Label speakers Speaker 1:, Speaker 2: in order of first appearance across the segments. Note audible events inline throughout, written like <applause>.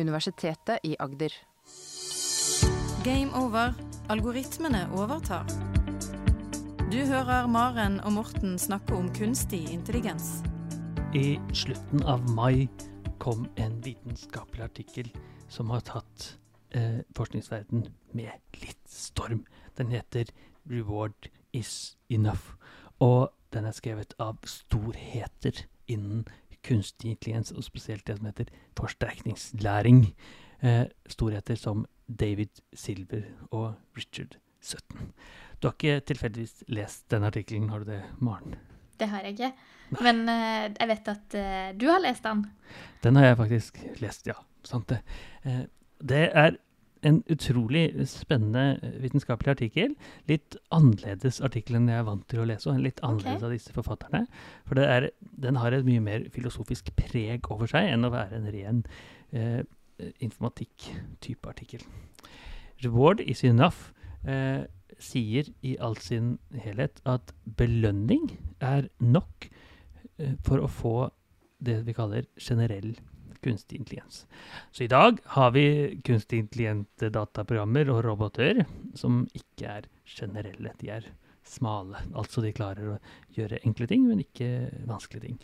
Speaker 1: Universitetet i Agder.
Speaker 2: Game over. Algoritmene overtar. Du hører Maren og Morten snakke om kunstig intelligens.
Speaker 3: I slutten av mai kom en vitenskapelig artikkel som har tatt eh, forskningsverden med litt storm. Den heter 'Reward is enough'. Og den er skrevet av storheter innen kunstig intelligens, og spesielt det som heter forsterkningslæring. Eh, storheter som David Silver og Richard Sutton. Du har ikke tilfeldigvis lest den artikkelen, har du det, Maren?
Speaker 4: Det har jeg ikke. Men eh, jeg vet at eh, du har lest den.
Speaker 3: Den har jeg faktisk lest, ja. Sant det. Eh, det er en utrolig spennende eh, vitenskapelig artikkel. Litt annerledes artikkel enn jeg er vant til å lese, og en litt annerledes
Speaker 4: okay.
Speaker 3: av disse forfatterne. For det er, den har et mye mer filosofisk preg over seg enn å være en ren eh, informatikk-type artikkel. Reward is enough eh, sier i all sin helhet at belønning er nok eh, for å få det vi kaller generell kunstig intelligens. Så i dag har vi kunstig intelligente dataprogrammer og roboter som ikke er generelle. De er smale. Altså de klarer å gjøre enkle ting, men ikke vanskelige ting.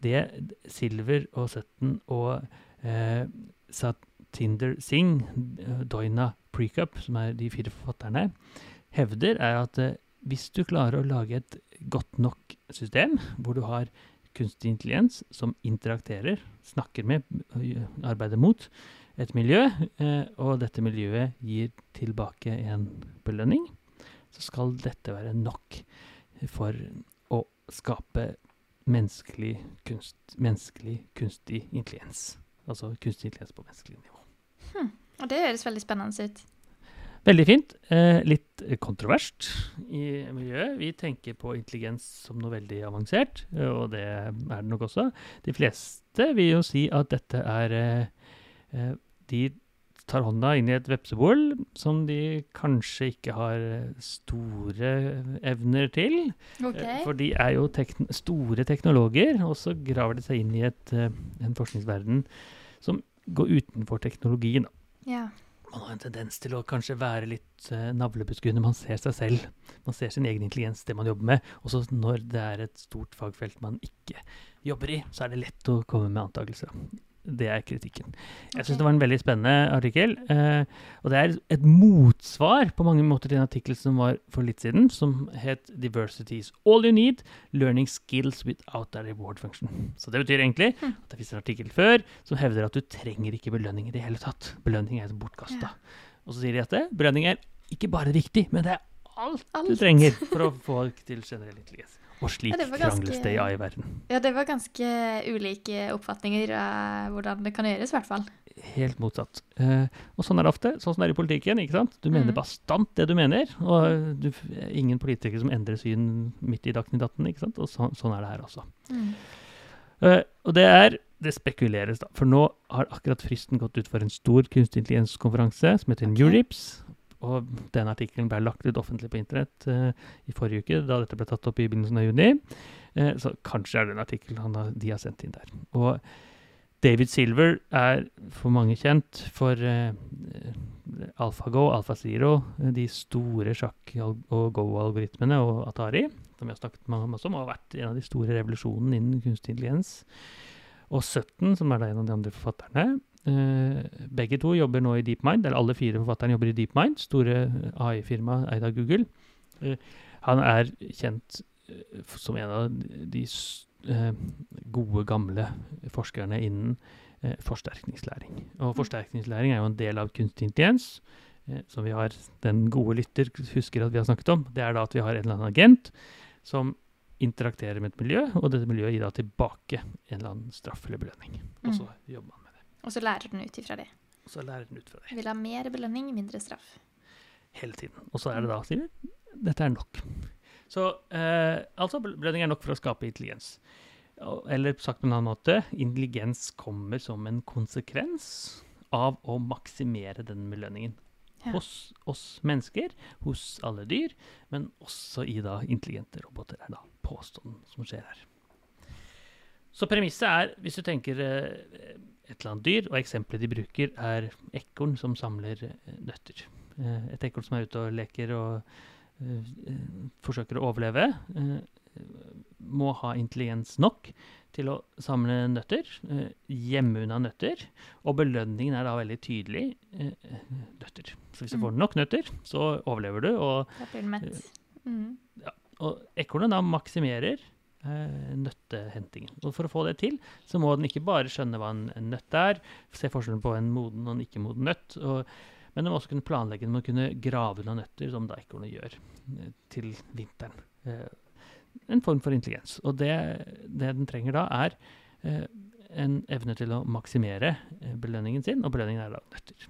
Speaker 3: Det Silver og Sutton og eh, Satinder Singh, Doina Precup, som er de fire forfatterne, hevder, er at eh, hvis du klarer å lage et godt nok system, hvor du har kunstig intelligens som interakterer, snakker med, arbeider mot et miljø, eh, og dette miljøet gir tilbake en belønning, så skal dette være nok for å skape menneskelig, kunst, menneskelig kunstig intelligens. Altså kunstig intelligens på menneskelig nivå.
Speaker 4: Og det høres veldig spennende ut.
Speaker 3: Veldig fint. Eh, litt kontroverst i miljøet. Vi tenker på intelligens som noe veldig avansert, og det er det nok også. De fleste vil jo si at dette er eh, eh, De tar hånda inn i et vepsebol som de kanskje ikke har store evner til.
Speaker 4: Okay.
Speaker 3: Eh, For de er jo tekn store teknologer, og så graver de seg inn i et, eh, en forskningsverden som går utenfor teknologien.
Speaker 4: Ja.
Speaker 3: Man har en tendens til å kanskje være litt uh, navlebeskuende. Man ser seg selv. Man ser sin egen intelligens, det man jobber med. Og så når det er et stort fagfelt man ikke jobber i, så er det lett å komme med antakelser. Det er kritikken. Jeg syns det var en veldig spennende artikkel. eh, og det er et motsvar på mange måter til en artikkel som var for litt siden, som het 'Diversity is all you need. Learning skills without a reward function'. Så det betyr egentlig
Speaker 4: Hm.
Speaker 3: at det fins en artikkel før som hevder at du trenger ikke belønning i det hele tatt. Belønning er bortkasta.
Speaker 4: Ja.
Speaker 3: Og så sier de at det, belønning er ikke bare viktig, men det er alt, du trenger for å få folk til generell intelligens. Og slik
Speaker 4: Ja, det var
Speaker 3: krangles det i AI-verden.
Speaker 4: ja, det var ganske ulike oppfatninger av hvordan det kan gjøres, i hvert fall.
Speaker 3: Helt motsatt. Eh, og sånn er det ofte. Sånn som det er i politikken. ikke sant? Du mener
Speaker 4: mm.
Speaker 3: bastant det du mener, og du, ingen politikere som endrer syn midt i datten i datten. ikke sant? Og så, sånn er det her også.
Speaker 4: Mm.
Speaker 3: Eh, og det er Det spekuleres, da. For nå har akkurat fristen gått ut for en stor kunstig intelligenskonferanse som heter
Speaker 4: okay.
Speaker 3: Newrips. Og den artikkelen ble lagt ut offentlig på internett uh, i forrige uke, da dette ble tatt opp i begynnelsen av juni. Uh, så kanskje er det en artikkel de har sendt inn der. Og David Silver er for mange kjent for uh, AlphaGo, AlphaZero, de store sjakk- og go-algoritmene, og Atari, som vi har snakket ma- masse om, har vært en av de store revolusjonene innen kunstig intelligens. Og Sutton, som er da en av de andre forfatterne. Eh, begge to jobber nå i DeepMind, eller alle fire forfatterne jobber i DeepMind, store AI-firma eid av Google. Eh, han er kjent eh, som en av de gode, gamle forskerne innen forsterkningslæring. Og forsterkningslæring er jo en del av kunstig intelligens, som vi har den gode lytter husker at vi har snakket om. Det er da at vi har en eller annen agent som interakterer med et miljø, og dette miljøet gir da tilbake en eller annen straff eller belønning. Og så jobber man.
Speaker 4: Og så lærer den ut ifra det.
Speaker 3: Og så lærer den ut fra det
Speaker 4: Vil ha mer belønning, mindre straff.
Speaker 3: hele tiden. Og så er det da, sier dette er nok. Så eh, altså, belønning er nok for å skape intelligens. Eller sagt på en annen måte, intelligens kommer som en konsekvens av å maksimere den belønningen.
Speaker 4: Ja.
Speaker 3: Hos oss mennesker, hos alle dyr, men også i da intelligente roboter, er da påstanden som skjer her. Så premisset er, hvis du tenker eh, et eller annet dyr, og eksempelet de bruker, er ekorn som samler eh, nøtter. Eh, et ekorn som er ute og leker og eh, forsøker å overleve, må ha intelligens nok til å samle nøtter, gjemme unna nøtter, og belønningen er da veldig tydelig nøtter. Så hvis du
Speaker 4: Mm.
Speaker 3: får nok nøtter, så overlever du, og.
Speaker 4: Mm.
Speaker 3: og ekornet da maksimerer nøttehentingen. Og for å få det til, så må den ikke bare skjønne hva en, en nøtt er, se forskjellen på en moden og en ikke-moden nøtt, og, men den må også kunne planlegge, den må kunne grave unna nøtter, som da gjør eh, til vinteren. Eh, en form for intelligens. Og det, det den trenger da, er eh, en evne til å maksimere eh, belønningen sin, og belønningen er da nøtter.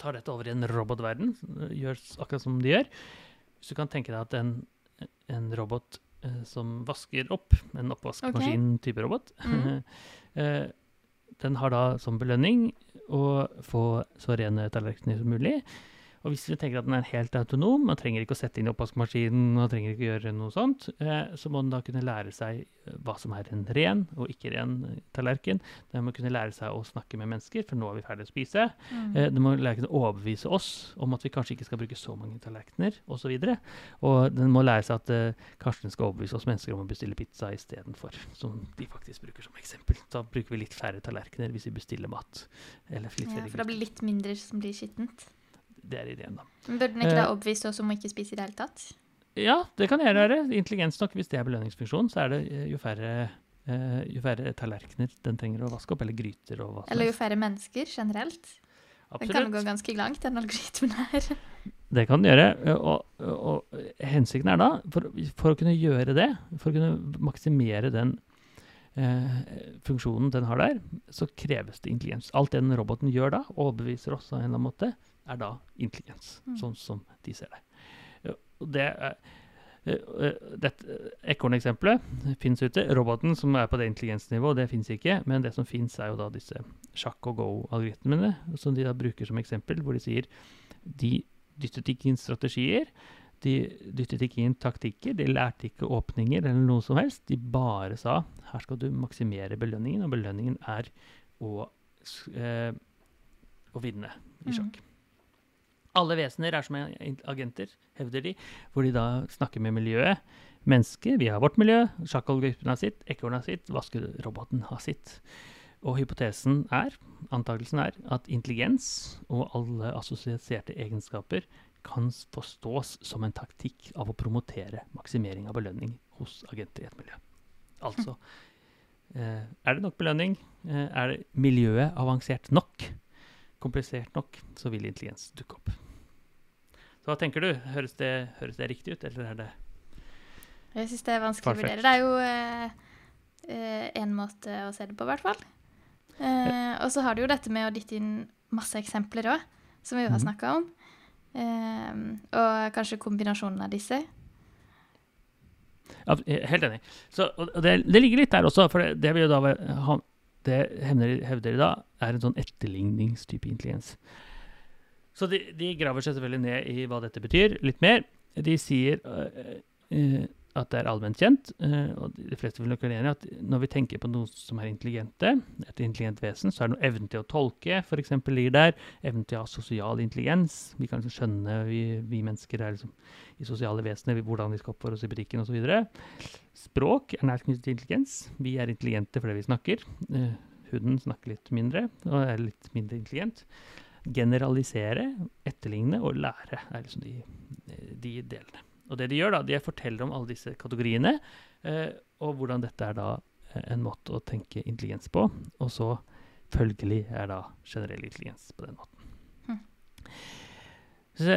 Speaker 3: Tar dette over i en robotverden, eh, gjør akkurat som de gjør. Hvis du kan tenke deg at en, en robot eh, som vasker opp, en oppvaskmaskin-type robot,
Speaker 4: Mhm. <laughs>
Speaker 3: eh, den har da som belønning å få så rene tallerkener som mulig. Og hvis vi tenker at den er helt autonom, man trenger ikke å sette inn oppvaskmaskinen, man trenger ikke å gjøre noe sånt, eh, så må den da kunne lære seg eh, hva som er en ren og ikke ren eh, tallerken. Den må kunne lære seg å snakke med mennesker, for nå er vi ferdig å spise.
Speaker 4: Mm.
Speaker 3: Den må lære å overbevise oss om at vi kanskje ikke skal bruke så mange tallerkener, osv. Og, og den må lære seg at Karsten skal overbevise oss mennesker om å bestille pizza istedenfor, som de faktisk bruker som eksempel. Da bruker vi litt færre tallerkener hvis vi bestiller mat. Eller
Speaker 4: Ja, for det blir litt mindre som blir skittent.
Speaker 3: Det er ideen, da.
Speaker 4: Men Burde den ikke da oppvise oss om å ikke spise i det hele tatt?
Speaker 3: Ja, det kan gjerne være. Intelligens nok. Hvis det er belønningsfunksjon, så er det eh, jo færre, eh, jo færre tallerkener den trenger å vaske opp, eller gryter og hva som
Speaker 4: Eller jo færre mennesker generelt? Absolutt. Den kan gå ganske langt, den algoritmen her.
Speaker 3: Det kan den gjøre. Og, og, og hensikten er da, for, for å kunne gjøre det, for å kunne maksimere den eh, funksjonen den har der, så kreves det intelligens. Alt det den roboten gjør da, overbeviser oss av en eller annen måte, er da intelligens.
Speaker 4: Mm.
Speaker 3: Sånn som de ser det. Det er eh, eh, dette Ekorneksempelet fins ute. Roboten som er på det intelligensnivået, det fins ikke. Men det som fins, er jo da disse sjakk og go-algoritmene, som de da bruker som eksempel, hvor de sier de dyttet ikke inn strategier, de dyttet ikke inn taktikker, de lærte ikke åpninger eller noe som helst. De bare sa her skal du maksimere belønningen, og belønningen er å, eh, å vinne i
Speaker 4: Mm.
Speaker 3: sjakk. Alle vesener er som agenter, hevder de, hvor de da snakker med miljøet. Mennesket, vi har vårt miljø, sjakkalgoritmen har sitt, ekornet har sitt, vaskeroboten har sitt. Og hypotesen er, antakelsen er, at intelligens og alle assosierte egenskaper kan forstås som en taktikk av å promotere maksimering av belønning hos agenter i et miljø. Altså, eh, er det nok belønning? Eh, er miljøet avansert nok? Komplisert nok? Så vil intelligens dukke opp. Så hva tenker du? Høres det, høres det riktig ut, eller er det
Speaker 4: Jeg syns det er vanskelig å vurdere. Det er jo én måte å se det på, i hvert fall. Eh, og så har du jo dette med å dytte inn masse eksempler òg, som vi jo har
Speaker 3: Mhm.
Speaker 4: snakka om. Eh, og kanskje kombinasjonen av disse.
Speaker 3: Ja, er helt enig. Så, det, det ligger litt der også, for det, det vil jo da ha, Det hevder, hevder de da er en sånn etterligningstype intelligens. Så de, de graver seg selvfølgelig ned i hva dette betyr, litt mer. De sier uh, øh, at det er allment kjent, øh, og de fleste vil nok være enig at når vi tenker på noen som er intelligente, et intelligent vesen, så er det noe evnen til å tolke, f.eks. ligger der. Evnen til å ha sosial intelligens. Vi kan liksom skjønne, vi, vi mennesker er liksom i sosiale vesener, hvordan vi skal oppføre oss i butikken osv. Språk er nært knyttet til intelligens. Vi er intelligente fordi vi snakker. Huden hunden snakker litt mindre og er litt mindre intelligent. Generalisere, etterligne og lære er liksom de, de delene. Og det de gjør, da, de forteller om alle disse kategoriene, eh, og hvordan dette er da eh, en måte å tenke intelligens på. Og så følgelig er da generell intelligens på den måten.
Speaker 4: Hm.
Speaker 3: Så,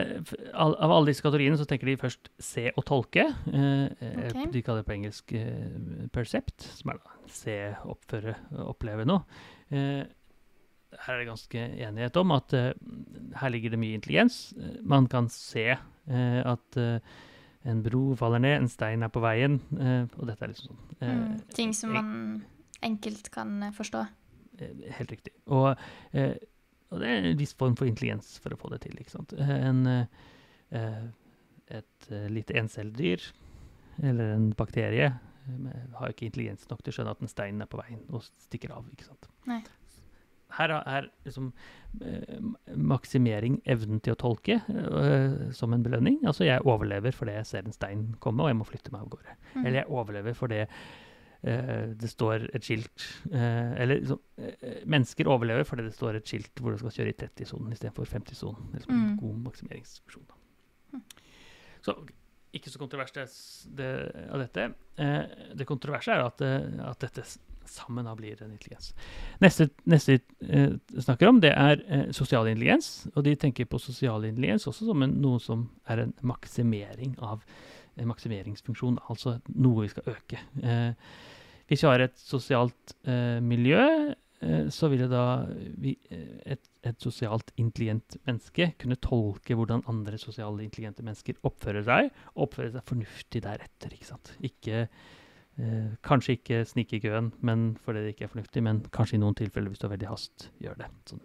Speaker 3: av alle disse kategoriene så tenker de først se og tolke. Eh,
Speaker 4: okay.
Speaker 3: De kaller det på engelsk eh, percept, som er da se, oppføre, oppleve noe. Eh, her er det ganske enighet om at eh, her ligger det mye intelligens. Eh, man kan se eh, at eh, en bro faller ned, en stein er på veien, eh, og dette er liksom sånn. eh,
Speaker 4: Mm, ting som man enkelt kan eh, forstå.
Speaker 3: Eh, Helt riktig. Og, eh, og det er en viss form for intelligens for å få det til. ikke sant? Eh, En, et lite encelledyr eller en bakterie har ikke intelligens nok til å skjønne at en stein er på veien og stikker av. ikke sant?
Speaker 4: Nei.
Speaker 3: Her er- liksom eh, maksimering evnen til å tolke eh, som en belønning. Altså jeg overlever fordi jeg ser en stein komme, og jeg må flytte meg av gårde.
Speaker 4: Mm.
Speaker 3: Eller jeg overlever fordi eh, det står et skilt Eller liksom, eh, mennesker overlever fordi det står et skilt hvor du skal kjøre i 30-sonen istedenfor 50-sonen. Det er liksom en
Speaker 4: Mm.
Speaker 3: god maksimeringsfunksjon.
Speaker 4: Mm.
Speaker 3: Så ikke så kontrovers det, det, av dette. Det kontroverse er at, at dette sammen da blir en intelligens. Neste, neste eh, snakker om, det er eh, sosial intelligens. Og de tenker på sosial intelligens også som en, noe som er en maksimering av en maksimeringsfunksjon, altså noe vi skal øke. Eh, hvis vi har et sosialt eh, miljø, eh, så vil da vi, eh, et, et sosialt intelligent menneske kunne tolke hvordan andre sosiale intelligente mennesker oppfører seg, og oppføre seg fornuftig deretter. ikke sant? Ikke, kanskje ikke snike i køen men fordi det ikke er fornuftig, men kanskje i noen tilfeller, hvis du har veldig hast, gjør det. Sånn.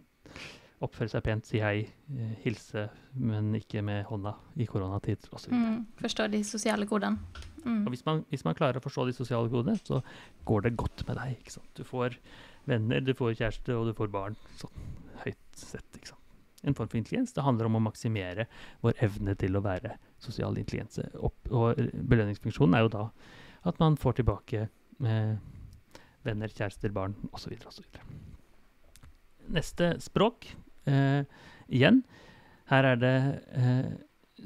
Speaker 3: Oppføre seg pent, si hei, eh, hilse, men ikke med hånda i koronatid osv.
Speaker 4: Mm. Forstå de sosiale kodene. Mm.
Speaker 3: Og hvis man, hvis man klarer å forstå de sosiale kodene, så går det godt med deg. ikke sant? Du får venner, du får kjæreste, og du får barn. Sånn høyt sett. ikke sant? En form for intelligens. Det handler om å maksimere vår evne til å være sosial intelligens. Og belønningsfunksjonen er jo da at man får tilbake eh, venner, kjærester, barn osv. osv. Neste språk. Eh, igjen, her er det eh,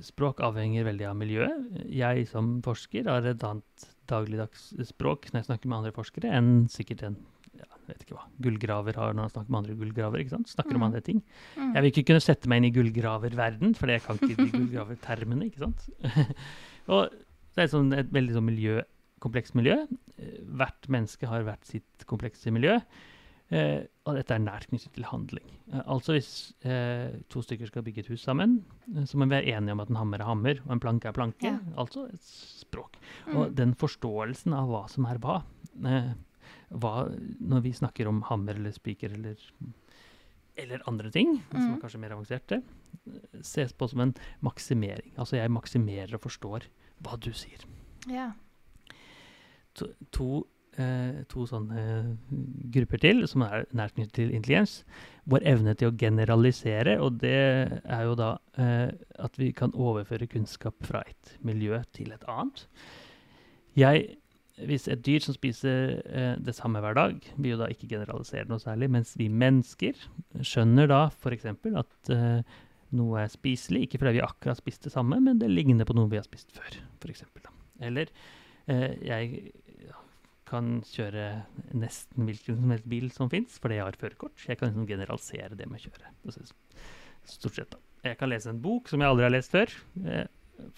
Speaker 3: Språk avhenger veldig av miljøet. Jeg som forsker har et annet dagligdags språk når jeg snakker med andre forskere, enn sikkert en ja, vet ikke hva, gullgraver har når han snakker med andre gullgraver. ikke sant? Snakker om
Speaker 4: Mm.
Speaker 3: andre ting.
Speaker 4: Mm.
Speaker 3: Jeg vil ikke kunne sette meg inn i gullgraververden, for jeg kan ikke de <laughs> gullgravertermene. ikke sant? <laughs> og det er sånn et veldig sånn miljø, komplekst miljø. Eh, Hvert menneske har hvert sitt komplekse miljø. Eh, og dette er nært knyttet til handling. Eh, altså hvis eh, to stykker skal bygge et hus sammen, eh, så må vi være enige om at en hammer er hammer, og en planke er planke.
Speaker 4: Ja.
Speaker 3: Altså et språk. Og
Speaker 4: Mm.
Speaker 3: den forståelsen av hva som er hva, eh, hva Når vi snakker om hammer eller spiker eller, eller andre ting, som
Speaker 4: Mm.
Speaker 3: er kanskje mer avanserte, ses på som en maksimering. Altså jeg maksimerer og forstår hva du sier.
Speaker 4: Ja.
Speaker 3: To, eh, to sånne grupper til som er nært knyttet til intelligens. Vår evne til å generalisere, og det er jo da eh, at vi kan overføre kunnskap fra et miljø til et annet. Jeg, hvis et dyr som spiser eh, det samme hver dag, vil jo da ikke generalisere noe særlig, mens vi mennesker skjønner da f.eks. at eh, noe er spiselig, ikke fordi vi akkurat spiste det samme, men det ligner på noe vi har spist før, f.eks. Eller eh, jeg kan kjøre nesten hvilken som helst bil som fins, fordi jeg har førerkort. Jeg kan liksom generalisere det med å kjøre. Stort sett, da. Jeg kan lese en bok som jeg aldri har lest før, eh,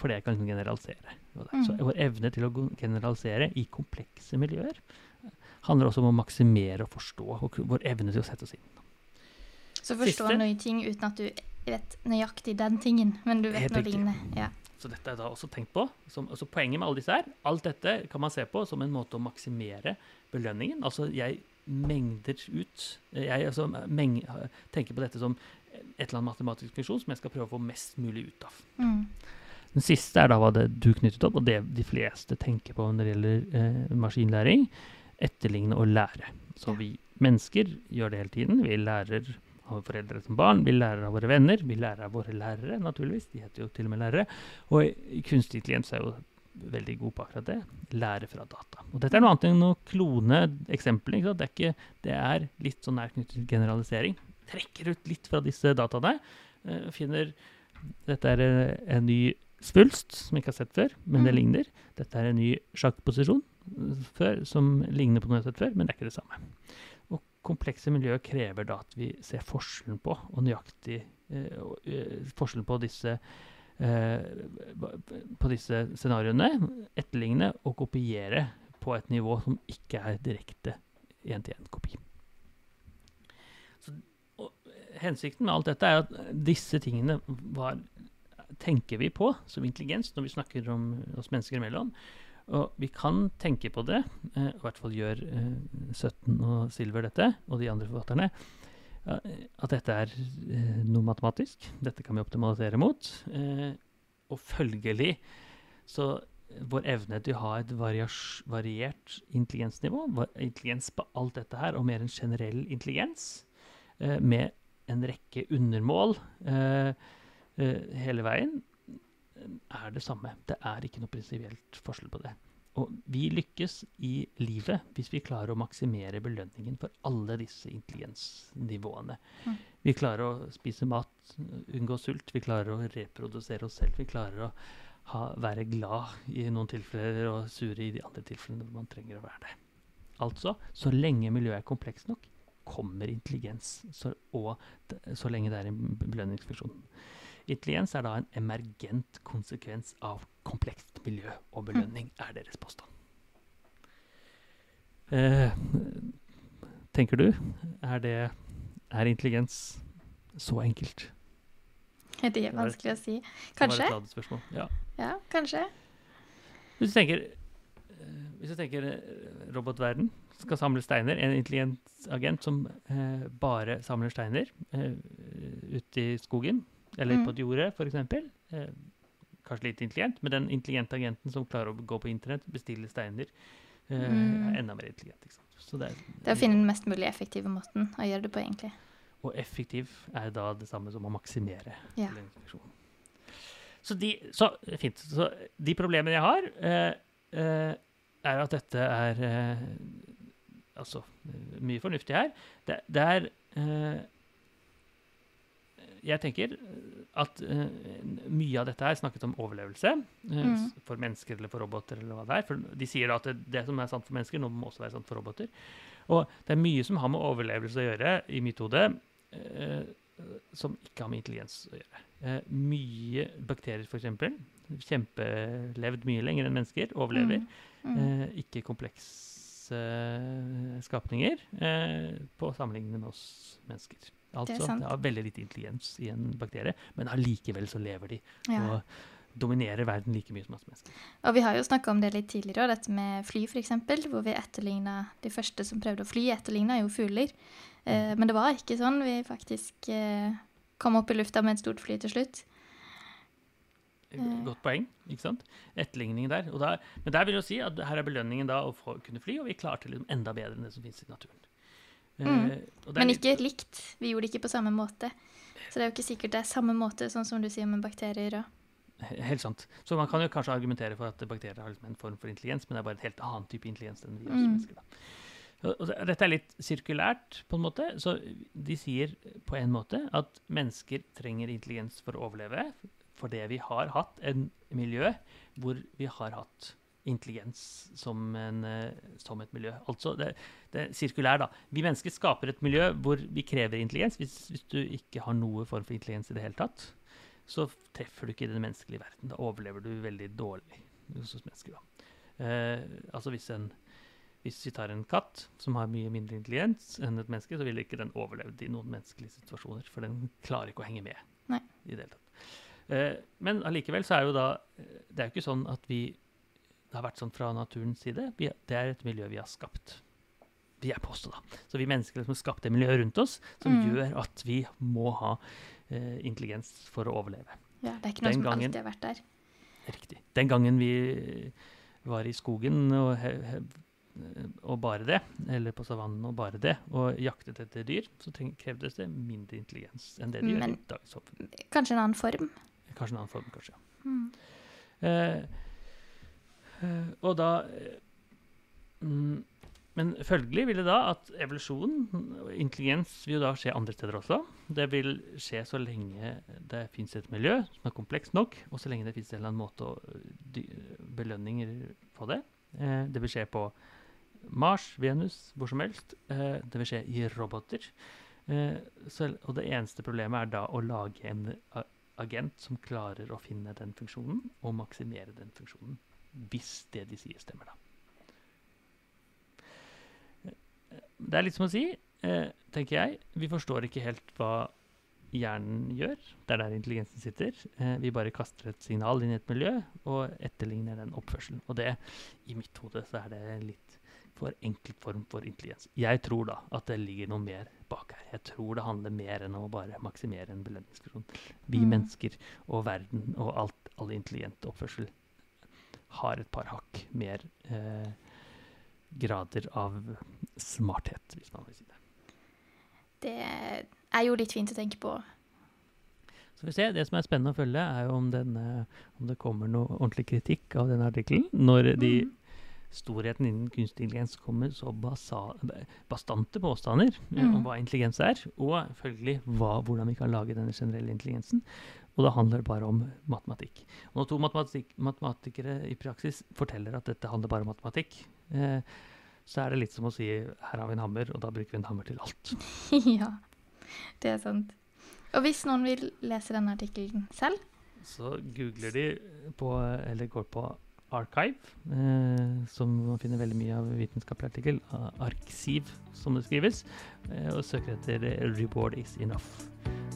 Speaker 3: fordi jeg kan liksom generalisere. Så
Speaker 4: Mm.
Speaker 3: vår evne til å generalisere i komplekse miljøer eh, handler også om å maksimere og forstå, og vår evne til å sette oss inn.
Speaker 4: Så forstå
Speaker 3: Siste.
Speaker 4: noen ting uten at du vet nøyaktig den tingen, men du vet noe lignende. Ja.
Speaker 3: Så dette er da også tenkt på. Som, altså poenget med alle disse her, alt dette kan man se på som en måte å maksimere belønningen. Altså jeg mengder ut Jeg altså, meng, tenker på dette som et eller annet matematisk funksjon som jeg skal prøve å få mest mulig ut av.
Speaker 4: Mm.
Speaker 3: Den siste er da hva det du knyttet opp, og det de fleste tenker på når det gjelder eh, maskinlæring. Etterligne og lære. Så vi mennesker gjør det hele tiden. Vi lærer av foreldre som barn, vi lærer av våre venner, vi lærer av våre lærere, naturligvis. De heter jo til og med lærere. Og kunstig intelligens er jo veldig god på akkurat det. Lære fra data. Og dette er noe annet enn å klone eksempler. Det, er ikke, det er litt sånn nær knyttet til generalisering. Trekker ut litt fra disse dataene. eh, finner Dette er eh, en ny svulst som vi ikke har sett før, men det
Speaker 4: Mm.
Speaker 3: ligner. Dette er en ny sjakkposisjon eh, før, som ligner på noe jeg har sett før, men det er ikke det samme. Komplekse miljøer krever da at vi ser forskjellen på, og nøyaktig eh, eh, forskjellen på disse eh, på disse scenarioene, etterligne og kopiere på et nivå som ikke er direkte én-til-én-kopi. Hensikten med alt dette er at disse tingene var, tenker vi på som intelligens når vi snakker om oss mennesker imellom. Og vi kan tenke på det, eh, i hvert fall gjør eh, 17 og Silver dette, og de andre forfatterne, eh, at dette er eh, noe matematisk. Dette kan vi optimalisere mot. Eh, og følgelig så vår evne til å ha et variert intelligensnivå, intelligens på alt dette her, og mer en generell intelligens, eh, med en rekke undermål hele veien, er det samme. Det er ikke noe prinsipielt forskjell på det. Og vi lykkes i livet hvis vi klarer å maksimere belønningen for alle disse intelligensnivåene.
Speaker 4: Mm.
Speaker 3: Vi klarer å spise mat, unngå sult, vi klarer å reprodusere oss selv. Vi klarer å ha, være glad i noen tilfeller og sure i de andre tilfellene hvor man trenger å være det. Altså, så lenge miljøet er komplekst nok, kommer intelligens. Så, og så lenge det er en belønningsfunksjon. Intelligens er da en emergent konsekvens av komplekst miljø og belønning, er deres påstand. Eh, tenker du, er, det, er intelligens så enkelt?
Speaker 4: Det er vanskelig å si. Kanskje.
Speaker 3: Ja.
Speaker 4: Ja, kanskje.
Speaker 3: Hvis du tenker, eh, hvis du tenker eh, robotverden skal samle steiner, en intelligent agent som eh, bare samler steiner eh, ute i skogen, eller
Speaker 4: Mm.
Speaker 3: på et jorde f.eks. Eh, kanskje litt intelligent, men den intelligente agenten som klarer å gå på internett, bestille steiner, eh,
Speaker 4: Mm.
Speaker 3: er enda mer intelligent. Det er,
Speaker 4: Det er å finne den mest mulig effektive måten å gjøre det på, egentlig.
Speaker 3: Og effektiv er da det samme som å maksimere
Speaker 4: Ja.
Speaker 3: Så, de, så fint. Så de problemene jeg har, eh, eh, er at dette er eh, Altså eh, mye fornuftig her. Det, det er eh, Jeg tenker at uh, mye av dette her snakket om overlevelse. uh,
Speaker 4: Mm.
Speaker 3: For mennesker eller for roboter eller hva det er. For de sier da at det, det som er sant for mennesker, nå må også være sant for roboter. Og det er mye som har med overlevelse å gjøre, i mitt hode, uh, som ikke har med intelligens å gjøre. Mye bakterier, f.eks. Kjempelevd mye lenger enn mennesker. Overlever.
Speaker 4: Mm. Mm.
Speaker 3: Ikke komplekse skapninger eh, på sammenlignende med oss mennesker. Altså, det,
Speaker 4: sant.
Speaker 3: har veldig lite intelligens i en bakterie, men allikevel så lever de
Speaker 4: Ja.
Speaker 3: og dominerer verden like mye som oss mennesker.
Speaker 4: Og vi har jo snakka om det litt tidligere, dette med fly f.eks., hvor vi etterligna De første som prøvde å fly, etterligna jo fugler. Eh, men det var ikke sånn. Vi faktisk eh, kom opp i lufta med et stort fly til slutt.
Speaker 3: Eh,
Speaker 4: Eh.
Speaker 3: Godt poeng, ikke sant? Etterligning der. Der. Men der vil jeg si at her er belønningen da å få, kunne fly, og vi klarte liksom enda bedre enn det som finnes i naturen. Eh,
Speaker 4: Mm. Men
Speaker 3: litt-
Speaker 4: ikke likt. Vi gjorde det ikke på samme måte. Så det er jo ikke sikkert det er samme måte, sånn som du sier med bakterier og
Speaker 3: He- Helt sant. Så man kan jo kanskje argumentere for at bakterier har liksom en form for intelligens, men det er bare et helt annen type intelligens enn vi
Speaker 4: Mm.
Speaker 3: mennesker. Da. Og Dette er litt sirkulært, på en måte. Så de sier på en måte at mennesker trenger intelligens for å overleve, fordi vi har hatt en miljø hvor vi har hatt intelligens som, en, eh, som et miljø. Altså, det, det sirkulær, da. Vi mennesker skaper et miljø hvor vi krever intelligens. Hvis, hvis du ikke har noe form for intelligens i det hele tatt, så treffer du ikke den menneskelige verden. Da overlever du veldig dårlig hos mennesker. Da. Eh, altså hvis, en, hvis vi tar en katt som har mye mindre intelligens enn et menneske, så ville ikke den overlevd i noen menneskelige situasjoner, for den klarer ikke å henge med.
Speaker 4: Nei.
Speaker 3: i det hele tatt. Eh, men allikevel så er jo da eh, Det er jo ikke sånn at vi Det har vært sånn fra naturens side. Vi, det er et miljø vi har skapt. Vi er påstå, da. Så vi mennesker liksom har skapt det miljøet rundt oss som
Speaker 4: Mm.
Speaker 3: gjør at vi må ha eh, intelligens for å overleve.
Speaker 4: Ja, det er ikke noe
Speaker 3: Den
Speaker 4: som
Speaker 3: gangen-
Speaker 4: alltid har vært der.
Speaker 3: Riktig. Den gangen vi var i skogen og, he, he, og bare det, eller på savannen og bare det, og jaktet etter dyr, så krevdes det mindre intelligens enn det de gjør i dagens samfunn.
Speaker 4: Kanskje en annen form.
Speaker 3: Kanskje en annen form, kanskje. ja.
Speaker 4: Mm.
Speaker 3: Eh, og da eh, mm, Men følgelig vil det da at evolusjon og intelligens vil jo da skje andre steder også. Det vil skje så lenge det fins et miljø som er komplekst nok, og så lenge det fins en eller annen måte å dy, belønninger på det. Eh, det vil skje på Mars, Venus, hvor som helst. Eh, det vil skje i roboter. Eh, så, og det eneste problemet er da å lage en agent som klarer å finne den funksjonen, og maksimere den funksjonen. Hvis det de sier, stemmer, da. Det er litt som å si, eh, tenker jeg, vi forstår ikke helt hva hjernen gjør. Det er der intelligensen sitter. Eh, vi bare kaster et signal inn i et miljø og etterligner den oppførselen. Og det, i mitt hode, så er det litt for enkelt form for intelligens. Jeg tror da at det ligger noe mer bak her. Jeg tror det handler mer enn å bare maksimere en belønningskron. Vi
Speaker 4: Mm.
Speaker 3: mennesker og verden og alt, all intelligent oppførsel har et par hakk mer eh, grader av smarthet, hvis man vil si det.
Speaker 4: det er jo litt fint å tenke på.
Speaker 3: Så vi ser, Det som er spennende å følge, er jo om, denne, om det kommer noe ordentlig kritikk av denne artikkelen. Når de
Speaker 4: Mm.
Speaker 3: storheten innen kunstig intelligens kommer så basa, bastante påstander
Speaker 4: Mm.
Speaker 3: om hva intelligens er, og følgelig hva, hvordan vi kan lage denne generelle intelligensen. Og det handler bare om matematikk. Og når to matematik matematikere i praksis forteller at dette handler bare om matematikk, eh, så er det litt som å si her har vi en hammer, og da bruker vi en hammer til alt. <laughs>
Speaker 4: ja, det er sant. Og hvis noen vil lese denne artikkelen selv,
Speaker 3: Så googler de på, eller går på Archive, eh, som man finner veldig mye av vitenskapelig artikkel, Arksiv som det skrives, eh, og søker etter eh, 'Reward is enough'.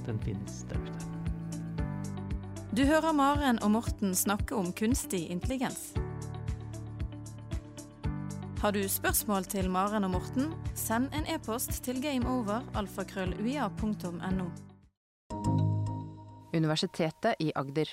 Speaker 3: Den finnes der ute.
Speaker 2: Du hører Maren og Morten snakke om kunstig intelligens. Har du spørsmål til Maren og Morten, send en e-post til gameover.alfakrølluia.no.
Speaker 1: Universitetet i Agder.